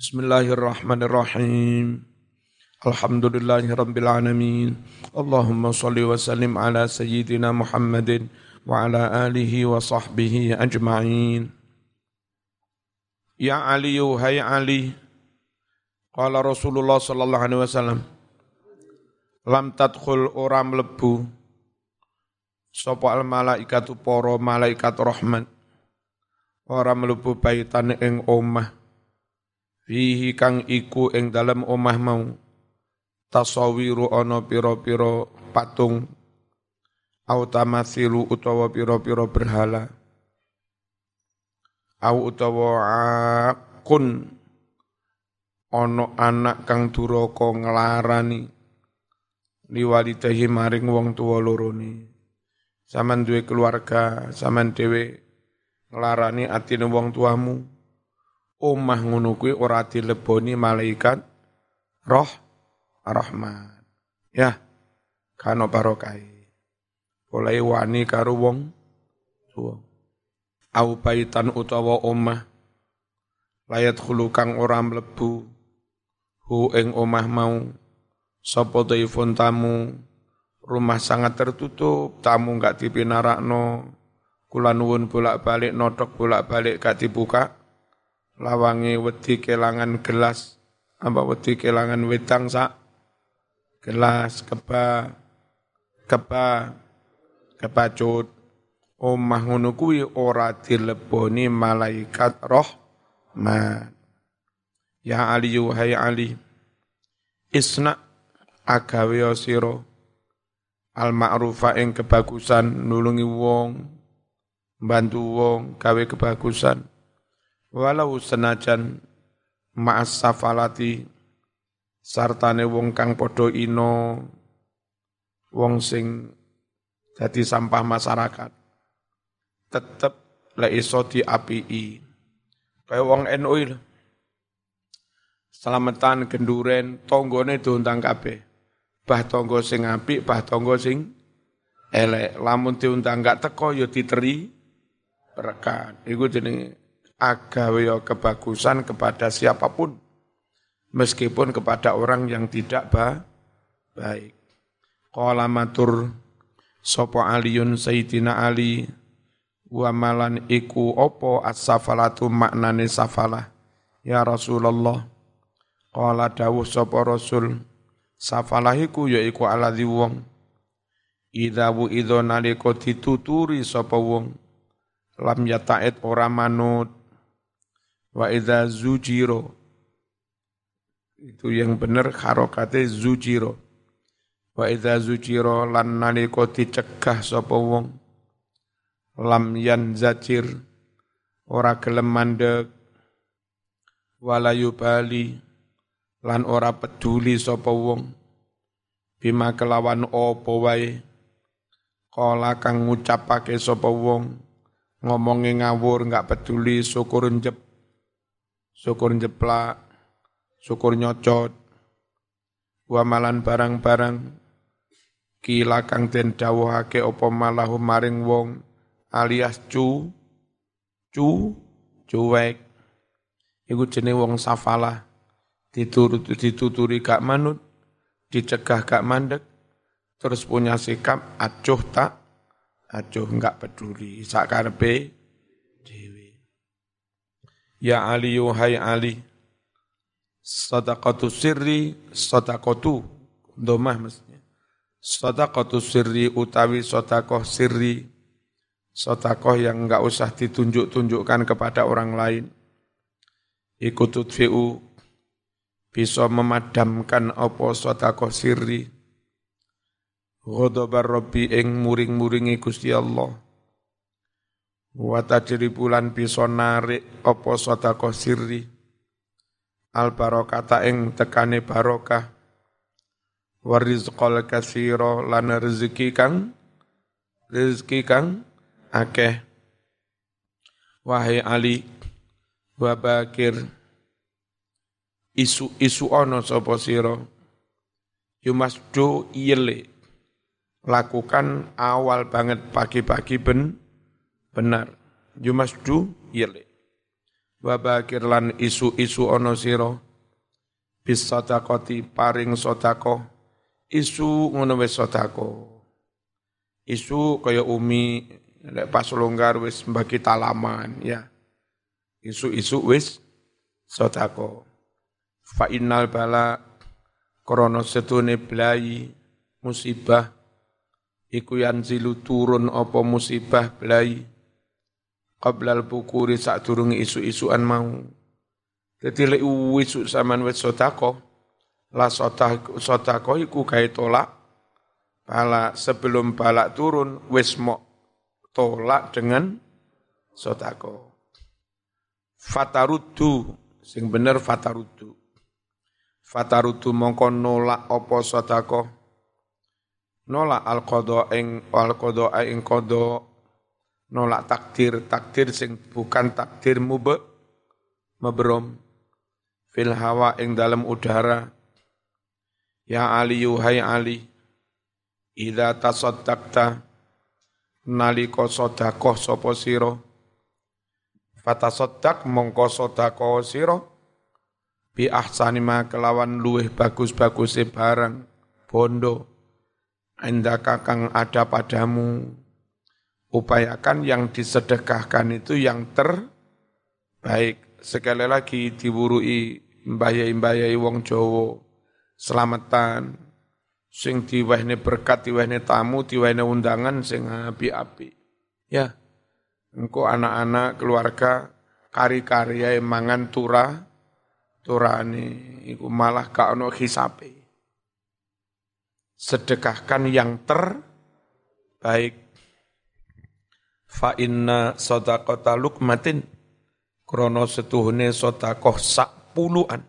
Bismillahirrahmanirrahim. Alhamdulillahirabbil alamin. Allahumma shalli wa sallim ala sayyidina Muhammadin wa ala alihi wa sahbihi ajma'in. Ya Ali, hai Ali. Qala Rasulullah sallallahu alaihi wasallam. Lam tadkhul ora mlebu sapa al malaikatu para malaikat rahmat. Ora mlebu baitan ing omah fihi kang iku ing dalem omah mau. Tasawiru ana pira-pira patung. Au tamathilu utawa pira-pira berhala. Au utawa akun. Ana anak kang duraka nglarani. Liwalidahi maring wong tuwa lorone. Saman duwe keluarga saman dhewe nglarani atine wong tuamu omah ngono kuwi ora dileboni malaikat roh rahmat. Ya, kano barokai. Oleh wani karo wong tuwa. Au baitan utawa omah layat khulukang ora mlebu hu ing omah mau sapa dhaifun tamu rumah sangat tertutup tamu enggak dipinarakno kula nuwun bolak-balik nodok bolak-balik gak dibuka lawangi wedi kelangan gelas. Apa wedi kelangan wedang sak? Gelas keba keba kepacut omah ngono kuwi ora dileboni malaikat roh ma ya ali hai ali isna agawe sira. Al ma'rufa ing kebagusan nulungi wong bantu wong gawe kebagusan walau senajan ma'as safalati sartane wong kang padha ino wong sing dadi sampah masyarakat tetep lek iso diapii kaya wong NU lho. Selamatan genduren tonggone diundang kabeh. Bah tonggo sing apik bah tonggo sing elek. Lamun diundang gak teko ya diteri berkat iku jenenge agawe kebagusan kepada siapa pun meskipun kepada orang yang tidak ba baik. Qala matur sapa Aliun Sayyidina Ali wa malan iku opo as-safalatu maknane safalah? Ya Rasulullah qala dawuh sapa Rasul safalah iku yaiku aladzi wong. Idza wu idza nalika dituturi sapa wong lam yata'id ora manut Wa idza zujiro. Itu yang benar harokate zujiro. Wa idza zujiro lan nalika dicegah sapa wong. Lam yan zacir ora gelem mandek. Wala yubali lan ora peduli sapa wong. Bima kelawan apa wae. Kala kang ngucapake sapa wong ngomongi ngawur enggak peduli syukur njep syukur jeplak, syukur nyocot, wamalan barang-barang. Kila kang den dawuhake apa malahu maring wong alias cu cu cuek iku jenenge wong safalah. Diturut dituturi gak manut dicegah gak mandek terus punya sikap acuh tak? Acuh enggak peduli. Sakarepe Ya Ali hai Ali. Sadaqatu sirri sadaqatu. Domah mestinya. Sadaqatu sirri utawi sodakoh sirri. Sodakoh yang enggak usah ditunjuk-tunjukkan kepada orang lain. Ikutut fi'u bisa memadamkan apa sodakoh sirri. Ghodobar Rabbi ing muring-muringi Gusti Allah Wa bulan bisa narik apa sedekah sirri. Al barokata ing tekane barokah. Warizqal katsira lan rezeki kang rezeki kang akeh. Wahai Ali wa bakir. Isu-isu ana sapa sira? You must do yele lakukan awal banget pagi-pagi ben benar. You must do yearly. Wabakir lan isu-isu ono siro. Bis sotakoti paring sotako isu ngono wis sotako isu kaya umi lek pas longgar wis bagi talaman ya. Isu-isu wis sotako fa innal bala krana setune blai musibah. Iku yanzilu turun apa musibah blai qablal bukuri sak durunge isu-isuan mau. Dadi lek isu saman wis sotako, la sotako, iku gawe tolak pala sebelum balak turun wis mok tolak dengan sotako. Fatarudu sing bener fatarudu. Fatarudu mongko nolak apa sotako. Nolak al-qadha ing al-qadha ing qadha nolak takdir takdir sing bukan takdir mube mebrom fil hawa ing dalam udara ya ali yuhai ali idza tasaddaqta nalika sedekah sapa sira? Fatasaddaq mongko sedekah sira? Bi ahsani ma kelawan luweh bagus-baguse barang bondo indaka kang ada padamu upayakan yang disedekahkan itu yang terbaik. Sekali lagi diwurui mbayai-mbayai wong Jawa selamatan sing diwehne berkat diwehne tamu diwehne undangan sing api-api. Ya. Engko anak-anak keluarga kari-karya mangan turah turane iku malah gak ono hisape. Sedekahkan yang terbaik fa inna sadaqata lukmatin. Krono setuhune sedekah sak puluhan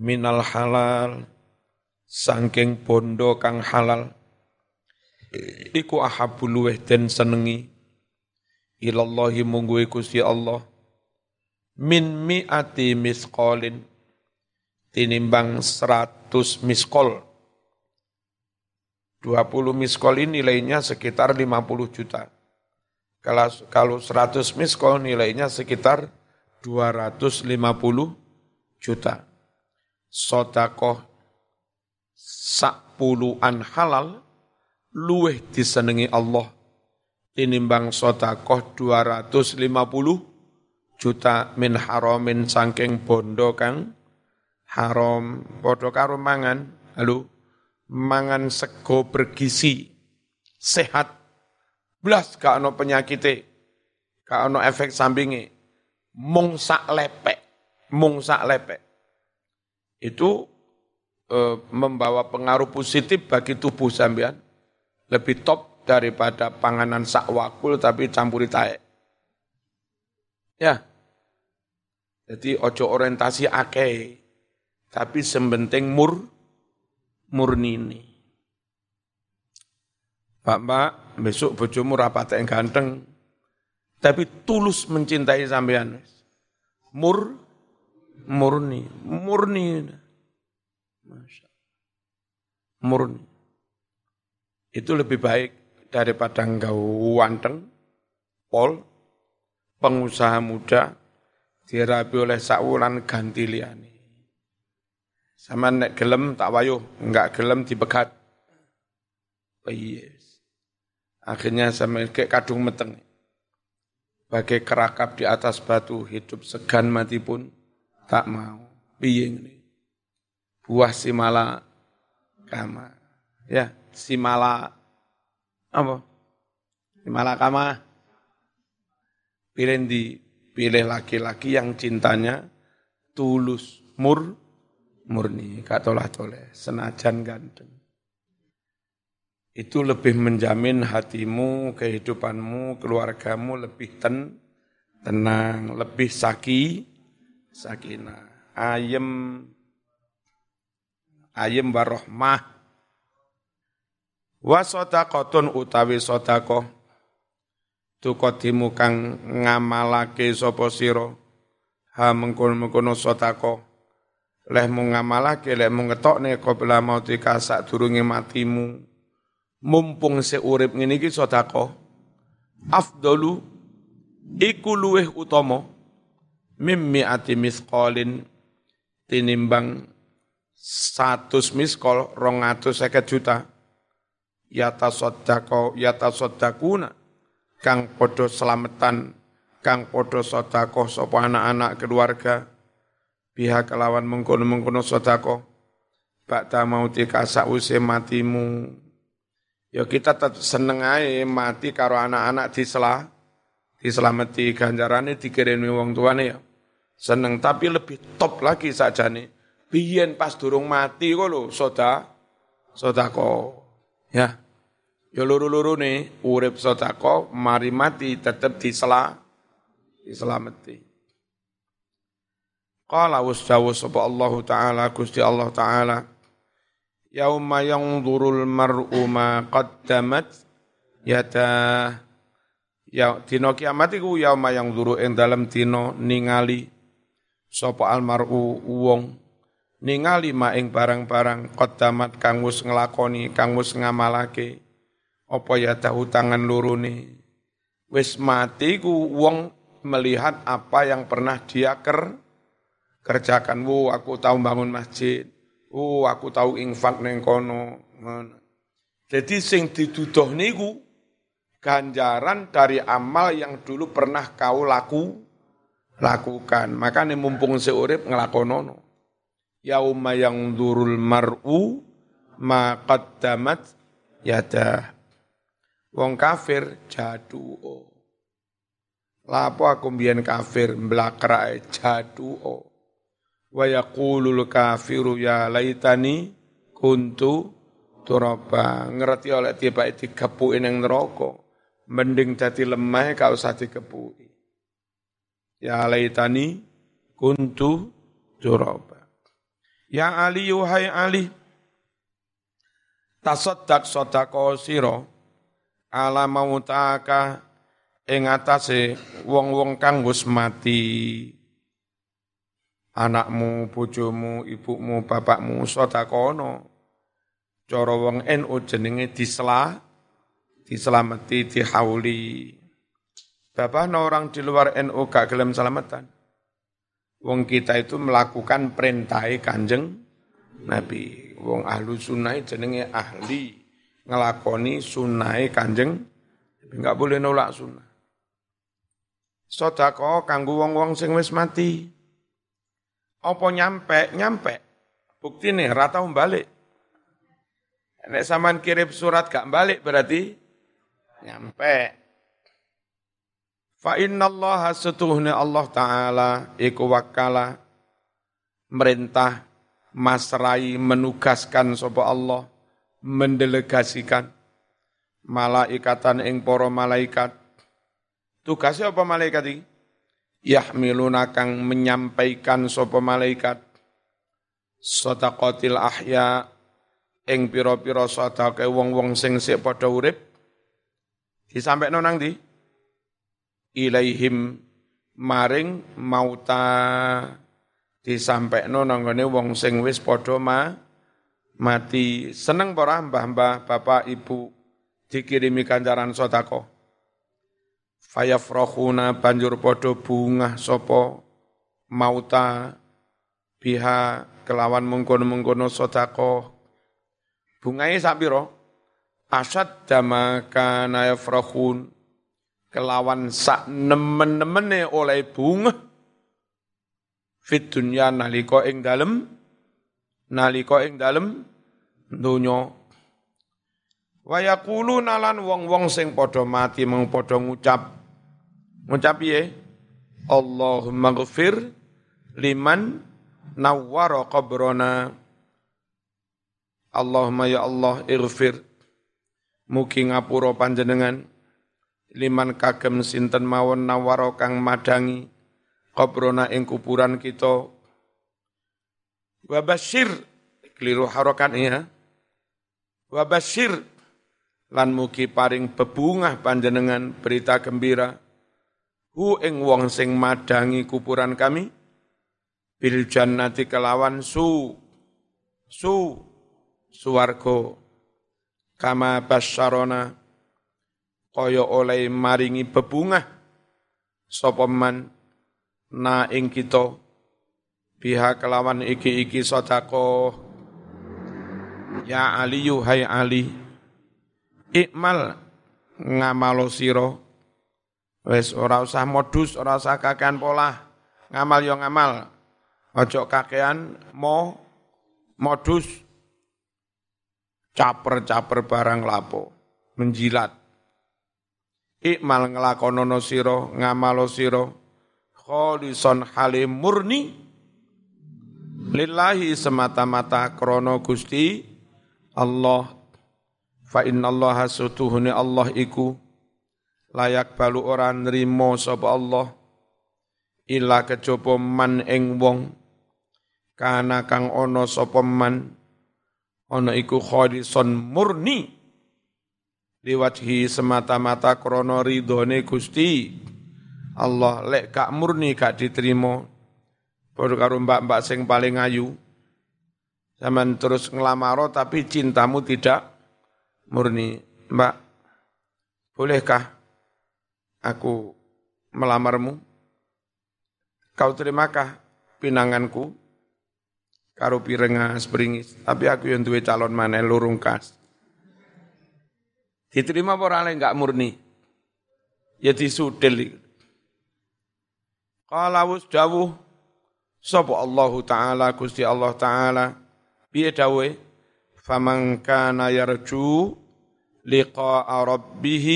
minal halal sangking bondo kang halal. Iku ahabul luweh den senengi. Ilallahi munggu Gusti Allah. Min mi'ati misqalin. Tinimbang seratus miskol 20 miskol ini nilainya sekitar 50 juta kalau kalau 100 miskol nilainya sekitar 250 juta. Sodakoh sak puluhan halal luweh disenengi Allah tinimbang sodakoh 250 juta min haramin sangking bondo kang haram bodo karo mangan lalu mangan sego bergizi sehat Blas gak ono penyakite, gak ono efek sampingi. Mung lepek, mung lepek. Itu e, membawa pengaruh positif bagi tubuh sampean. Lebih top daripada panganan sak wakul tapi campuri taek. Ya. Jadi ojo orientasi akeh, tapi sembenting mur murni ini. Pak Mbak, besok bojomu rapat yang ganteng, tapi tulus mencintai sampean. Mur, murni, murni. Masya. Murni. Itu lebih baik daripada engkau wanteng, pol, pengusaha muda, dirapi oleh sakulan ganti liani. Sama nek gelem tak wayuh, enggak gelem dipegat. Yes. Akhirnya sama kayak kadung meteng. Bagai kerakap di atas batu, hidup segan mati pun tak mau. Piye ini? Buah simala kama. Ya, simala apa? Simala kama. Pilih di pilih laki-laki yang cintanya tulus, mur, murni, gak toleh-toleh, senajan ganteng itu lebih menjamin hatimu, kehidupanmu, keluargamu lebih ten, tenang, lebih saki, sakinah, ayem, ayem warohmah. Wa sodakotun utawi sodako, tukodimu kang ngamalake sopo siro, ha mengkono-mengkono sodako, leh mu ngamalake, leh mu ngetokne qabla mautika sak durungi matimu, mumpung seurip ngene iki sedekah afdalu iku luweh utama mimmi ati misqalin tinimbang satu miskol rong seket juta. Yata sodako yata sodakuna kang podo selamatan kang podo sodako sopo anak-anak keluarga. Pihak kelawan mengkono-mengkono sodako bakta mau tika sause matimu ya kita tetap seneng aja mati karo anak-anak disela diselamati ganjarane dikirimi wong tuane ya. Seneng tapi lebih top lagi saja nih biyen pas durung mati kok lho soda sodako. Ya Ya luru-luru nih, urip sotako, mari mati tetap disela, diselamati. Qala wasdawu sapa Allah Ta'ala, Gusti Allah Ta'ala, Yauma yanzurul mar'u ma qaddamat yata ya dina kiamat iku yauma yanzuru ing dalem dina ningali sapa almar'u wong. Ningali ma ing barang-barang qaddamat kang wis nglakoni kang wis ngamalake. Apa ya tahu tangan lurune? Wis mati ku wong melihat apa yang pernah dia ker kerjakan wo aku tahu bangun masjid wo aku tahu infak neng kono. Jadi sing dituduh niku ganjaran dari amal yang dulu pernah kau laku lakukan. Makanya mumpung seurip ngelakonono. Yauma yang durul mar'u ma qaddamat yadah. Wong kafir jadu. Lapo aku mbiyen kafir mblakrak jadu o. Wa yaqulul kafiru ya laitani kuntu turaba. Ngerti oleh tiba dikepuki ning neraka. Mending dadi lemah gak usah dikepuki. Ya laitani kuntu turaba. Ya Ali yuhai Ali. Tasodak sodako siro ala mautaka ing atase wong-wong kang wis mati anakmu, bojomu, ibumu, bapakmu sedekahno cara wong NU jenenge disela dislameti dihauli Bapak orang di luar NU gak gelem selamatan Wong kita itu melakukan perintah kanjeng Nabi. Wong ahlu sunnah jenenge ahli ngelakoni sunai kanjeng, nggak boleh nolak sunnah. Sodako kanggu wong-wong sing wis mati. Apa nyampe? Nyampe. Bukti nih, rata balik. Nek saman kirim surat gak balik berarti nyampe. Fa inna Allah setuhne Allah Ta'ala iku wakala merintah masrai menugaskan sopa Allah mendelegasikan malaikatan ing para malaikat. Tugasnya apa malaikat iki? Yahmiluna kang menyampaikan sapa malaikat sadaqatil ahya ing pira-pira sedekah wong-wong sing sik padha urip disampaikan nang ndi? Ilaihim maring mauta disampaikan nang wong sing wis padha ma mati. Seneng para mbah-mbah, bapak, ibu dikirimi kancaran sodako. Fayafrohuna banjur podo bunga sopo mauta biha kelawan mengkono-mengkono sodako. Bunganya sapiro? Asad damaka nayafrohun kelawan sak nemen-nemene oleh bunga fit dunya naliko ing dalem nalika ing dalem donya wa yaquluna lan wong-wong sing padha mati mung padha ngucap ngucap piye? Allahumma ghfir liman nawwara qabrana. Allahumma ya Allah ighfir. Mugi ngapura panjenengan. Liman kagem sinten mawon nawara kang madangi qabrona ing kuburan kita. Wabashir, keliru harokatnya. Wabashir, lan mugi paring bebungah panjenengan berita gembira. Hu ing wong sing madangi kuburan kami, bil jannati kelawan su, su, suwargo, kama basyarona, kaya oleh maringi bebungah, sopeman, na ing kita biha kelawan iki-iki sodako ya Ali hai Ali ikmal ngamalo siro wes ora usah modus ora usah kakean pola. Ngamal yo ngamal. Ojo kakean mo modus. Caper-caper barang lapo. Menjilat. Ikmal ngelakonono siro ngamalo siro. Kholison halim murni. Lillahi semata-mata krono Gusti Allah. Fa innallaha sutuhuni Allah iku layak balu orang nrimo sapa Allah. Ila kejaba man ing wong. Kana kang ana sapa man. Ana iku kholison murni. Liwajhi semata-mata krono ridhone Gusti. Allah lek gak murni gak diterima. Padha karo mbak-mbak sing paling ayu. Zaman terus ngelamaro tapi cintamu tidak murni. Mbak bolehkah aku melamarmu. Kau terimakah pinanganku? Karo pirengas beringis tapi aku yang duwe calon mana lurung kas. Diterima orang lain gak murni? Ya disudel Qala dawuh sapa Allah taala Gusti Allah taala? Piye dawuhe? Faman kana yarju liqa'a rabbih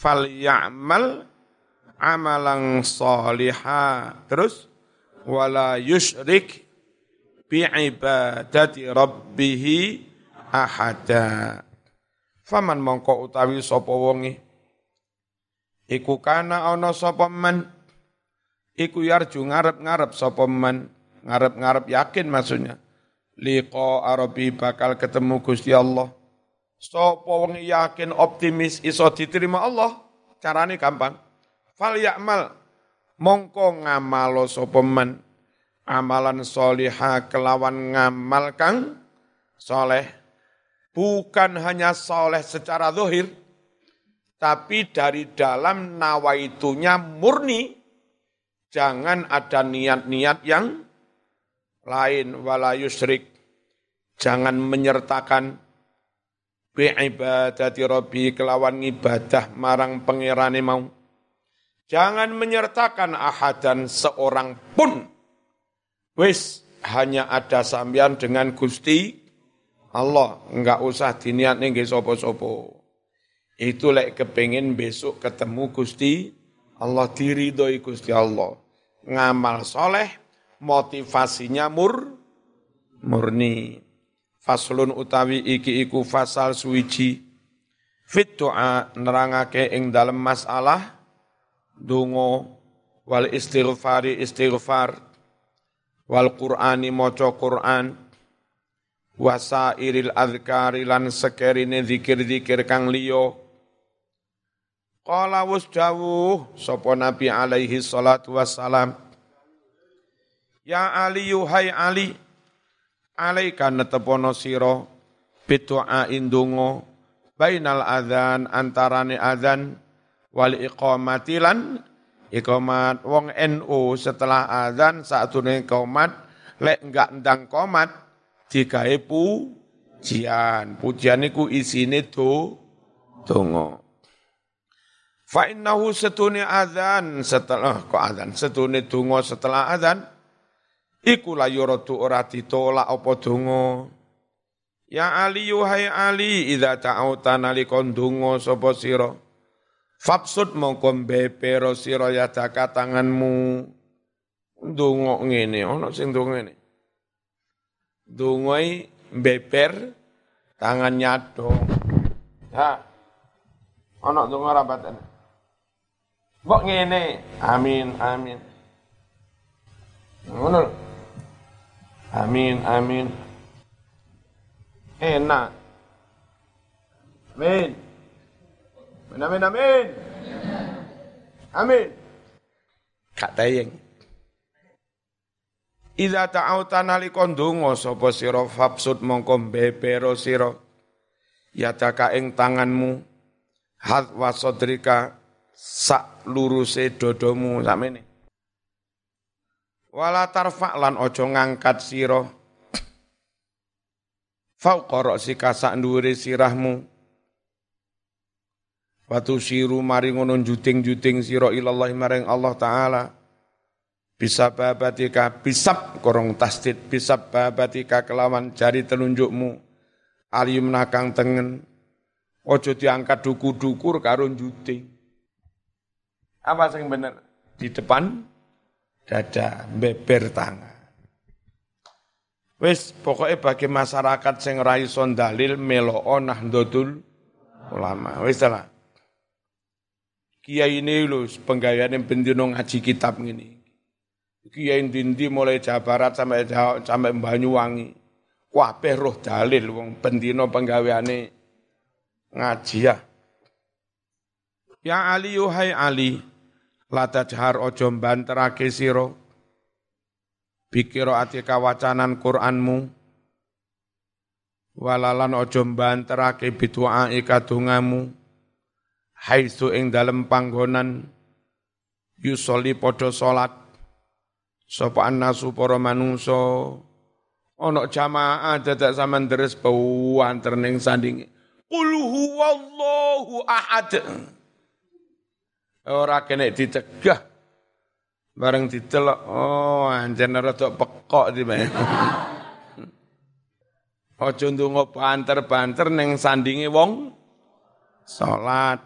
falyamal amalan saliha terus wala yusyrik bi ibadati rabbih ahada. Faman mongko utawi sapa wonge? Iku kana ana sapa man? Iku yarju ngarep-ngarep sapa man? Ngarep-ngarep yakin maksudnya. Liqa arabi bakal ketemu Gusti Allah sapa wong yakin optimis iso diterima Allah? Carane gampang. Fal ya'mal mongko ngamalo sapa man? Amalan soliha kelawan ngamal kang soleh bukan hanya soleh secara zahir tapi dari dalam nawaitunya murni. Jangan ada niat-niat yang lain. Wala yusrik. Jangan menyertakan bi'ibadati rabbi kelawan ibadah marang pengirani mau. Jangan menyertakan ahadan seorang pun. Wis hanya ada sambian dengan Gusti Allah. Enggak usah diniat nih sopo-sopo. Itu lek kepingin besok ketemu Gusti Allah diridhoi Gusti Allah. Ngamal soleh, motivasinya mur, murni. Faslun utawi iki iku fasal suwiji. Fit doa nerangake ing dalem masalah dungo wal istighfari istighfar wal qur'ani maca Qur'an wasairil adhkari lan sekerine zikir-zikir kang liya Qala wus dawuh sapa Nabi alaihi salatu wassalam Ya Ali yuhai Ali alaika netepono sira bidu'a indungo bainal adzan antarane adzan wal iqamati lan iqamat. Wong NU setelah adzan saatune iqamat lek enggak ndang komat digawe pujian. Pujian iku isine do donga. Fa innahu setune adzan setelah kok adzan? Setune donga setelah adzan iku la yuradu ora ditolak apa donga Ya Ali yuhai Ali idza ta'auta nalikon donga sapa sira Fabsud mongko bepero sira ya tanganmu donga ngene ana sing donga ngene Dongai beper tangan nyadong Ha ana donga rabatan Mbok ngene. Amin, amin. Ngono. Amin, amin. Enak. Amin. Amin, amin, amin. Amin. Kak tayeng. Idza ta'auta nalika ndonga sapa sira fabsud mongko bebero sira ya taka ing tanganmu hat wasodrika sak luruse dodomu sakmene. Wala tarfa lan ojo ngangkat sira fauqa si kasak dhuwure sirahmu. Watu siru mari ngono juting-juting sira ilallah maring Allah taala. Bisa babatika bisab korong tasdid bisab babatika kelawan jari telunjukmu. Alium nakang tengen. Ojo diangkat duku-dukur karo juting apa sing bener? Di depan dada, beber tangan. Wis pokoknya bagi masyarakat sing rai dalil meloo nahdlatul ulama. Wis lah. Kiai ini lho penggayaan bendino ngaji kitab ini. Kiai dindi mulai Jawa Barat sampai Jawa, sampai Banyuwangi. Kabeh roh dalil wong bendino penggaweane ngaji ya. Ya Ali yuhai Ali, lata jahar ojo banterake siro, bikiro ati kawacanan Qur'anmu, walalan ojo banterake bitu'ai kadungamu, haitsu ing dalem panggonan, yusoli podo solat, sapa annasu para manungsa. Ana jamaah dadak sampean deres bawanter ning sandinge. Qul huwallahu ahad Ora kena dicegah. Bareng dicelok, oh anjen rada pekok di bae. Aja ndonga banter-banter ning sandinge wong salat.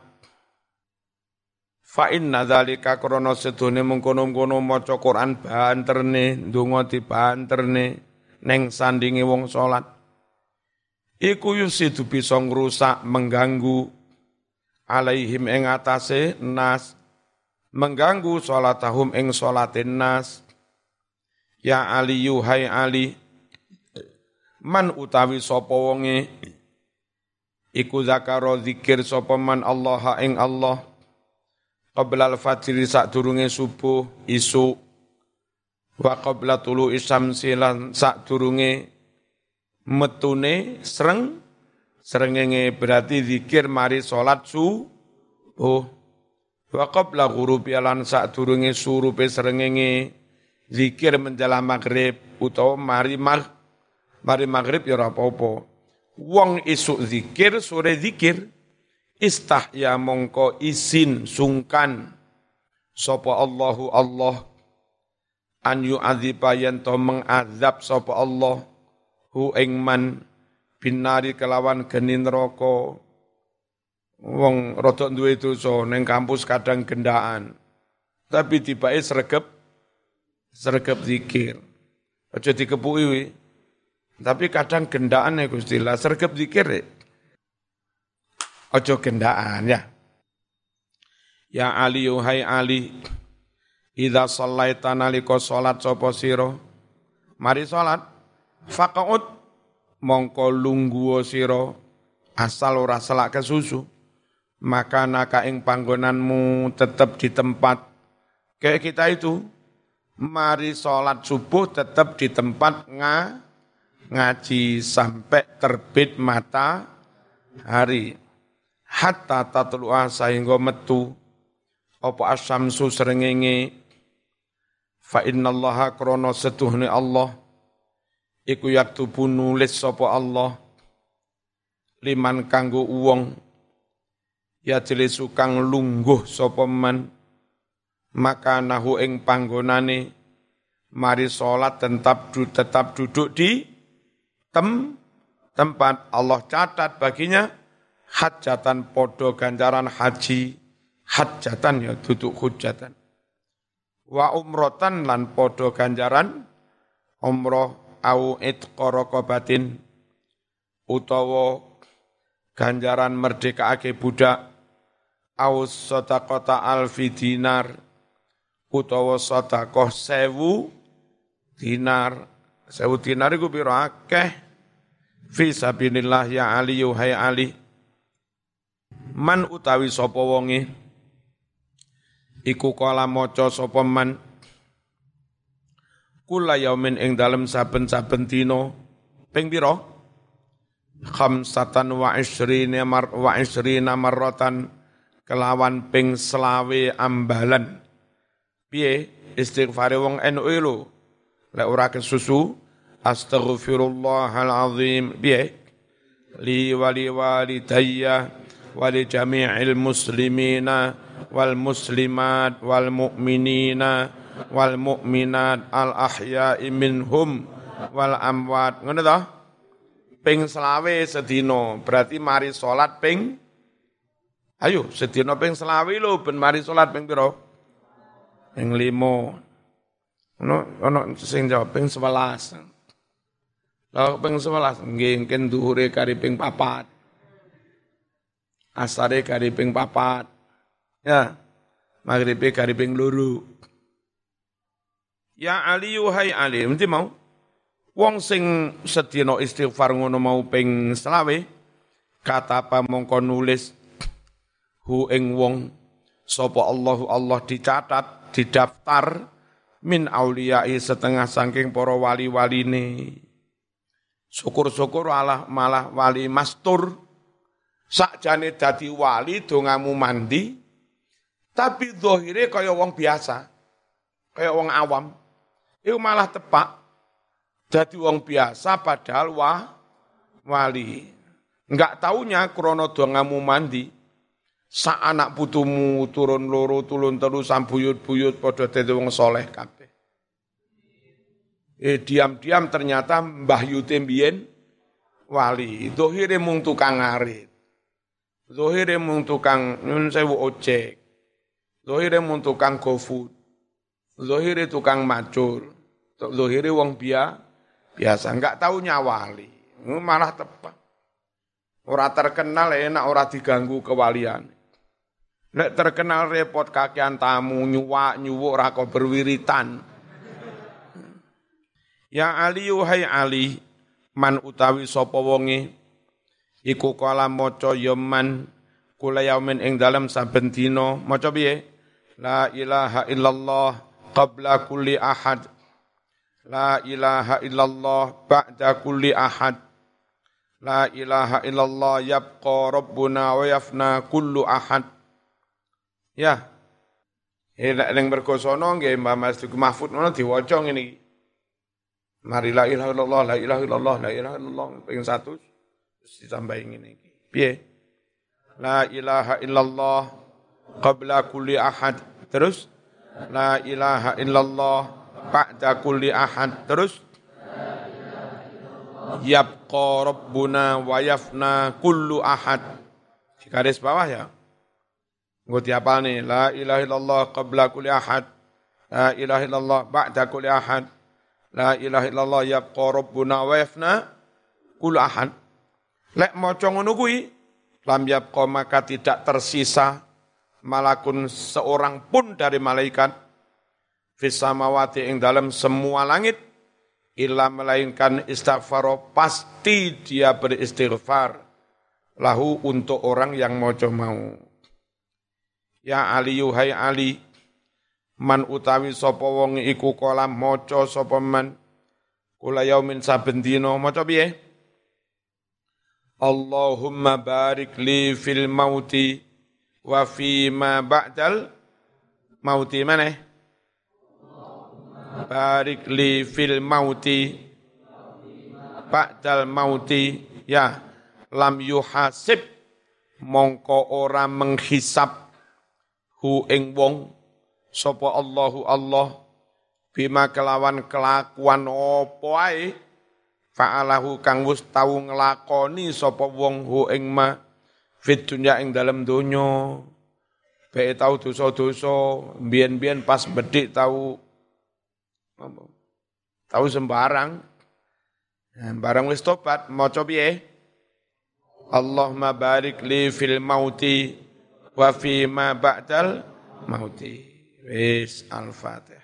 Fa inna dzalika krana sedone mengkono-kono maca Quran banterne, ndonga dibanterne ning sandinge wong salat. Iku yusidu bisa ngrusak, mengganggu alaihim ing atase nas mengganggu salatahum ing salatin nas. Ya ali yuhai ali man utawi sapa wonge iku zakaro zikir sapa man Allah ing Allah qabla al-fajr sadurunge subuh isu wa qabla tulu isyamsi lan sadurunge metune sreng Serengenge berarti zikir mari salat subuh. Wa qabla ghurubi lan sadurunge surupe serengenge zikir menjelang maghrib utawa mari mag mari maghrib ya ora apa-apa. Wong isuk zikir sore zikir istahya mongko isin sungkan sapa Allahu Allah an yu'adziba yen to mengazab sapa Allah hu ing man binari kelawan geni neraka. Wong rada duwe dosa ning kampus kadang gendaan. Tapi tibake sregep sregep zikir. Aja dikepuki tapi kadang gendaan ya Gusti. Lah sregep zikir ya. aja gendaan ya. Ya Ali hai Ali. Idza shallaita nalika salat sapa sira? Mari salat. Faqaut mongko lungguo siro asal ora selak ke susu. Maka naka ing panggonanmu tetap di tempat kayak kita itu mari sholat subuh tetap di tempat nga, ngaji sampai terbit mata hari. Hatta tatlu'a sehingga metu apa asyamsu serengenge fa innallaha krana setuhni Allah iku yaktubu nulis sapa Allah. Liman kanggo uwong. Ya jelis kang lungguh sapa man. Maka nahu ing panggonane. Mari salat tetap tetap duduk di tem tempat Allah catat baginya. Hajatan podo ganjaran haji. Hajatan ya duduk hujatan. Wa umrotan lan podo ganjaran umroh au itqa utawa ganjaran merdekaake budak au sadaqata alfi dinar utawa sedekah sewu dinar. Sewu dinar iku pira akeh? Fi sabilillah ya ali hai ali. Man utawi sapa wonge? Iku kala man kula yaumin ing dalem saben-saben dina. Ping pira? Khamsatan wa isrina mar wa isrina marratan. Kelawan ping selawe ambalan. Piye? Istighfare wong NU lho. Lek ora kesusu astaghfirullahalazim piye? Li wali walidayya wali jami'il muslimina wal muslimat wal mu'minina wal mu'minat al ahya'i minhum wal amwat. Ngono to? Ping selawe sedina, berarti mari salat ping Ayo, sedina ping selawe lho ben mari salat ping pira? Ping 5. Ono ono sing jawab ping 11. Lah ping 11 nggih mungkin dhuwure kari ping 4. Asare kari ping 4. Ya. Maghribe kari ping 2. Ya Ali hai Ali, mesti mau. Wong sing sedina istighfar ngono mau ping selawe, kata apa mongko nulis hu ing wong sapa Allahu Allah dicatat, didaftar min auliyai setengah saking para wali-waline. Syukur-syukur Allah malah wali mastur. Sakjane dadi wali dongamu mandi, tapi zahire kaya wong biasa. Kaya wong awam. Itu malah tepak. Dadi wong biasa padahal wah wali. Enggak taunya krono dongamu mandi. Sa anak putumu turun loro tulun terus sambuyut-buyut padha dadi wong soleh kabeh. Eh diam-diam ternyata Mbah Yutim biyen wali. Dohire mung tukang ngarit. Dohire mung tukang nyun sewu ojek. Dohire mung tukang gofood. Dohire tukang macul. Dohire wong bia biasa. Enggak tahu nyawali. Malah tepat. Ora terkenal enak ora diganggu kewalian. Nek terkenal repot kakian tamu nyuwak nyuwuk rako berwiritan. Ya Ali hai Ali man utawi sapa wonge iku kala maca ya man kula yaumin ing dalem saben dina maca piye la ilaha illallah qabla kulli ahad la ilaha illallah ba'da kulli ahad la ilaha illallah yabqa rabbuna wa yafna kullu ahad Ya. Eh ning mergo sono nggih Mbah Mas Mahfud ngono diwaca ngene. Mari la ilaha illallah, la ilaha illallah, la ilaha illallah ping 1 terus ditambahi ngene iki. La ilaha illallah qabla kulli ahad. Terus la ilaha illallah ba'da kulli ahad. Terus yabqa rabbuna wa yafna kullu ahad. Di garis bawah ya. Ngerti apa nih? La ilaha illallah qabla kulli ahad. La ilaha illallah ba'da kulli ahad. La ilaha illallah yabqa rabbuna wa yafna kullu ahad. Lek maca ngono lam yabqa maka tidak tersisa malakun seorang pun dari malaikat fis samawati ing dalam semua langit illa melainkan istighfar pasti dia beristighfar. Lahu untuk orang yang mojo mau. Ya Ali yuhai Ali man utawi sapa wong iku kala maca sapa man? Kula yaumin saben dina maca piye? Allahumma barik li fil mauti wa fi ma ba'dal mauti mana? Barik li fil mauti. Ba'dal mauti. Ya. Lam yuhasib. Mongko ora menghisap hu ing wong. Sapa Allahu Allah. Bima kelawan kelakuan apa ae? Fa'alahu kang wis tau nglakoni sapa wong hu ing ma fit dunya ing dalem donya bae tau dosa-dosa biyen-biyen pas bedik tau tau sembarang nah, barang wis tobat maca piye Allahumma barik li fil mauti wa fi ma ba'dal mauti. Wis al-Fatihah.